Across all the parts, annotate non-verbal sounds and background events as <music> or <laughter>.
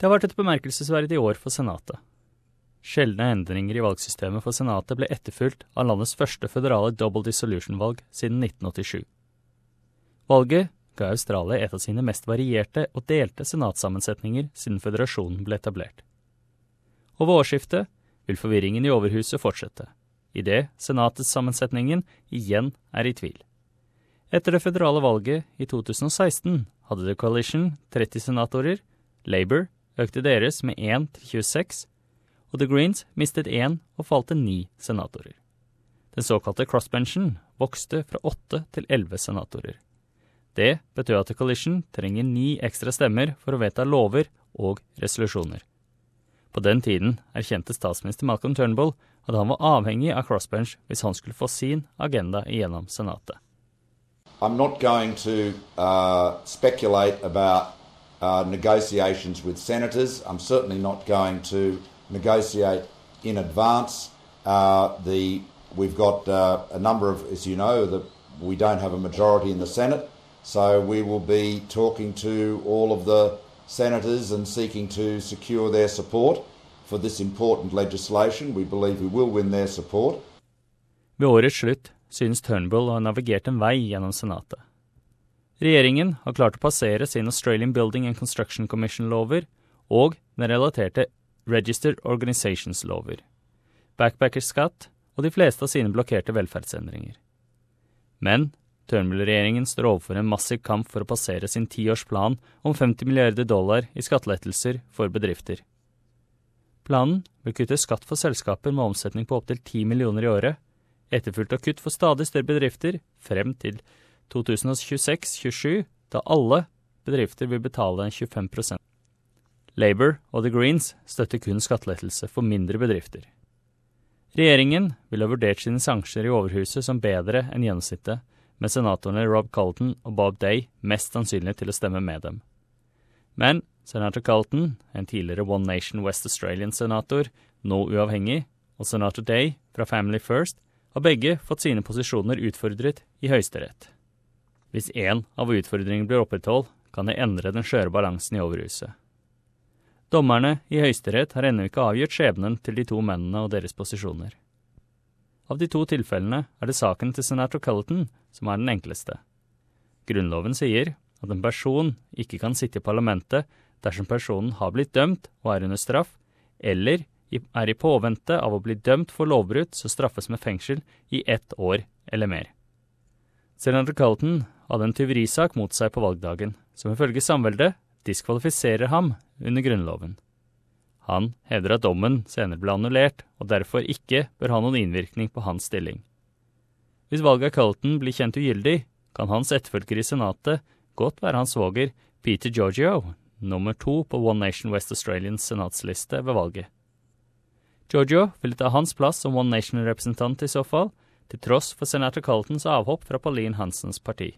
Det har vært et bemerkelsesverdig år for Senatet. Sjeldne endringer i valgsystemet for Senatet ble etterfulgt av landets første føderale double dissolution-valg siden 1987. Valget ga Australia et av sine mest varierte og delte senatssammensetninger siden føderasjonen ble etablert. Over årsskiftet vil forvirringen i Overhuset fortsette, idet senatets sammensetningen igjen er i tvil. Etter det føderale valget i 2016 hadde The Coalition 30 senatorer, Labour økte deres med 1 til 26, og The Greens mistet én og falt til ni senatorer. Den såkalte crossbenchen vokste fra åtte til elleve senatorer. Det betød at The Coalition trenger ni ekstra stemmer for å vedta lover og resolusjoner. På den tiden erkjente statsminister Malcolm Turnbull at han var avhengig av crossbench hvis han skulle få sin agenda gjennom Senatet. I'm not going to uh, uh, negotiations with senators. I'm certainly not going to negotiate in advance. Uh, the we've got uh, a number of, as you know, that we don't have a majority in the Senate, so we will be talking to all of the senators and seeking to secure their support for this important legislation. We believe we will win their support. Ved årets slutt synes Turnbull å ha navigert en vei gjennom Senatet. Regjeringen har klart å passere sin Australian Building and Construction Commission-lover og den relaterte Registered Organizations-lover, backpackerskatt og de fleste av sine blokkerte velferdsendringer. Men Turnbull-regjeringen står overfor en massiv kamp for å passere sin tiårsplan om 50 milliarder dollar i skattelettelser for bedrifter. Planen vil kutte skatt for selskaper med omsetning på opptil 10 millioner i året, etterfulgt av kutt for stadig større bedrifter frem til 2026-27, da alle bedrifter vil betale 25% Labour og The Greens støtter kun skattelettelse for mindre bedrifter. Regjeringen vil ha vurdert sine sjanser i Overhuset som bedre enn gjennomsnittet, med senatorene Rob Colton og Bob Day mest sannsynlig til å stemme med dem. Men senator Colton, en tidligere One Nation West Australian-senator, nå uavhengig, og senator Day fra Family First har begge fått sine posisjoner utfordret i Høyesterett. Hvis én av utfordringene blir opprettholdt, kan det endre den skjøre balansen i overhuset. Dommerne i Høyesterett har ennå ikke avgjort skjebnen til de to mennene og deres posisjoner. Av de to tilfellene er det saken til senator Culleton som er den enkleste. Grunnloven sier at en person ikke kan sitte i parlamentet dersom personen har blitt dømt og er under straff, eller er i påvente av å bli dømt for lovbrudd som straffes med fengsel i ett år eller mer. Senator Carlton hadde en tyverisak mot seg på valgdagen, som ifølge samveldet diskvalifiserer ham under Grunnloven. Han hevder at dommen senere ble annullert, og derfor ikke bør ha noen innvirkning på hans stilling. Hvis valget av Carlton blir kjent ugyldig, kan hans etterfølger i Senatet godt være hans svoger Peter Giorgio, nummer to på One Nation West Australians senatsliste ved valget. Giorgio ville ta hans plass som One Nation-representant i så fall, til tross for senator Coltons avhopp fra Pauline Hansens parti.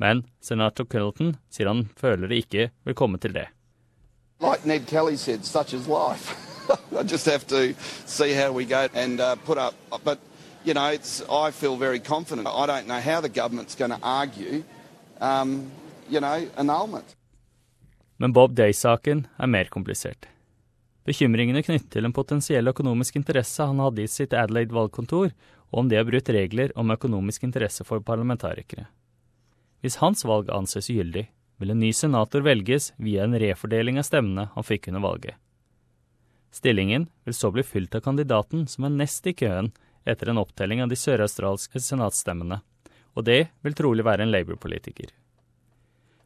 Men senator Clinton sier han føler det ikke vil komme til det. Like Ned Kelly said, such is life. <laughs> I just have to see how we go and uh, put up. But you know, it's, I feel very confident. I don't know how the government's going to argue, um, you know, annulment. Men Bob Day-saken er mer komplisert. Bekymringene knyttet til en potensiell økonomisk interesse han hadde i sitt Adelaide-valgkontor, og om det har brutt regler om økonomisk interesse for parlamentarikere. Hvis hans valg anses gyldig, vil en ny senator velges via en refordeling av stemmene han fikk under valget. Stillingen vil så bli fylt av kandidaten som er nest i køen etter en opptelling av de søraustralske senatsstemmene, og det vil trolig være en Labour-politiker.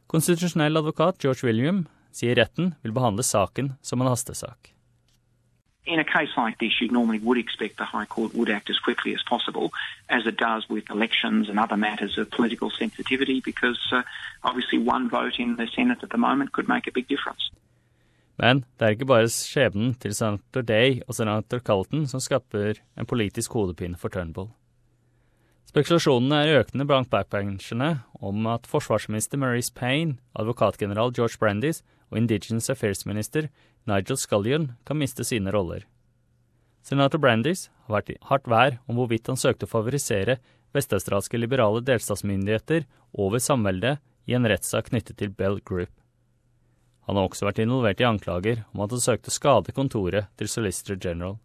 Konstitusjonell advokat George William sier retten vil behandle saken som en hastesak. In a case like this, you normally would expect the High Court would act as quickly as possible, as it does with elections and other matters of political sensitivity, because uh, obviously one vote in the Senate at the moment could make a big difference. Men det er ikke bare skjebnen til senator Day og senator Carlton som skaper en politisk hodepine for Turnbull. Spekulasjonene er økende blant backbencherne om at forsvarsminister Maurice Payne, advokatgeneral George Brandis og Indigenous Affairs-minister Nigel Scullion kan miste sine roller. Senator Brandis har vært i hardt vær om hvorvidt han søkte å favorisere vestaustralske liberale delstatsmyndigheter over samveldet i en rettssak knyttet til Bell Group. Han har også vært involvert i anklager om at han søkte å skade kontoret til Solicitor General.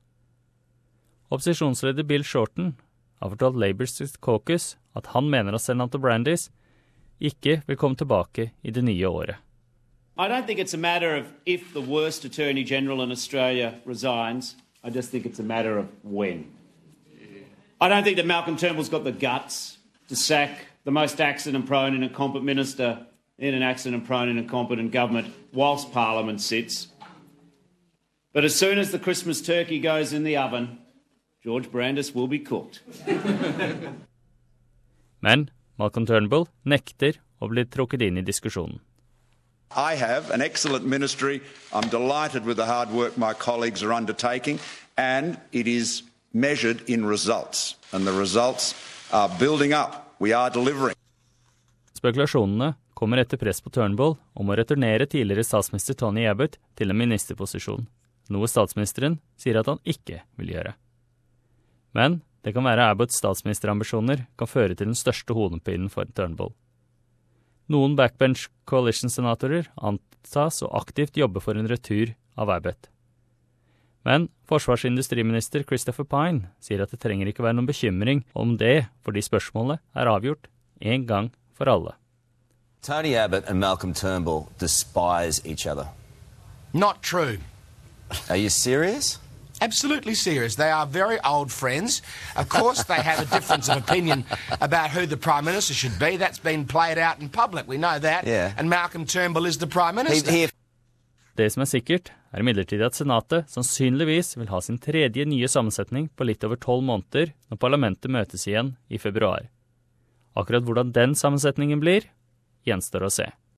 Opposisjonsleder Bill Shorten har fortalt Labours caucus at han mener at senator Brandis ikke vil komme tilbake i det nye året. I don't think it's a matter of if the worst Attorney General in Australia resigns. I just think it's a matter of when. I don't think that Malcolm Turnbull's got the guts to sack the most accident prone and incompetent minister in an accident prone and incompetent government whilst Parliament sits. But as soon as the Christmas turkey goes in the oven, George Brandis will be cooked. <laughs> Men Malcolm Turnbull nekter å bli trukket inn i diskusjonen. I have an excellent ministry. I'm delighted with the hard work my colleagues are undertaking, and it is measured in results. And the results are building up. We are delivering. Spekulasjonene kommer etter press på Turnbull om å returnere tidligere statsminister Tony Abbott til en ministerposisjon, noe statsministeren sier at han ikke vil gjøre. Men det kan være Abbotts statsministerambisjoner kan føre til den største hodepinen for Turnbull. Noen backbench coalition-senatorer antas å aktivt jobbe for en retur av Abbott. Men forsvarsindustriminister Christopher Pine sier at det trenger ikke være noen bekymring om det, fordi spørsmålet er avgjort en gang for alle. Tony Abbott and Malcolm Turnbull despise each other. Not true. Are you serious? Absolutely serious. They are very old friends. Of course, they have a difference of opinion about who the Prime Minister should be. That's been played out in public. We know that. Yeah. And Malcolm Turnbull is the Prime He, he Det som er sikkert, er imidlertid at Senatet sannsynligvis vil ha sin tredje nye sammensetning på litt over tolv måneder når parlamentet møtes igjen i februar. Akkurat hvordan den sammensetningen blir, gjenstår å se.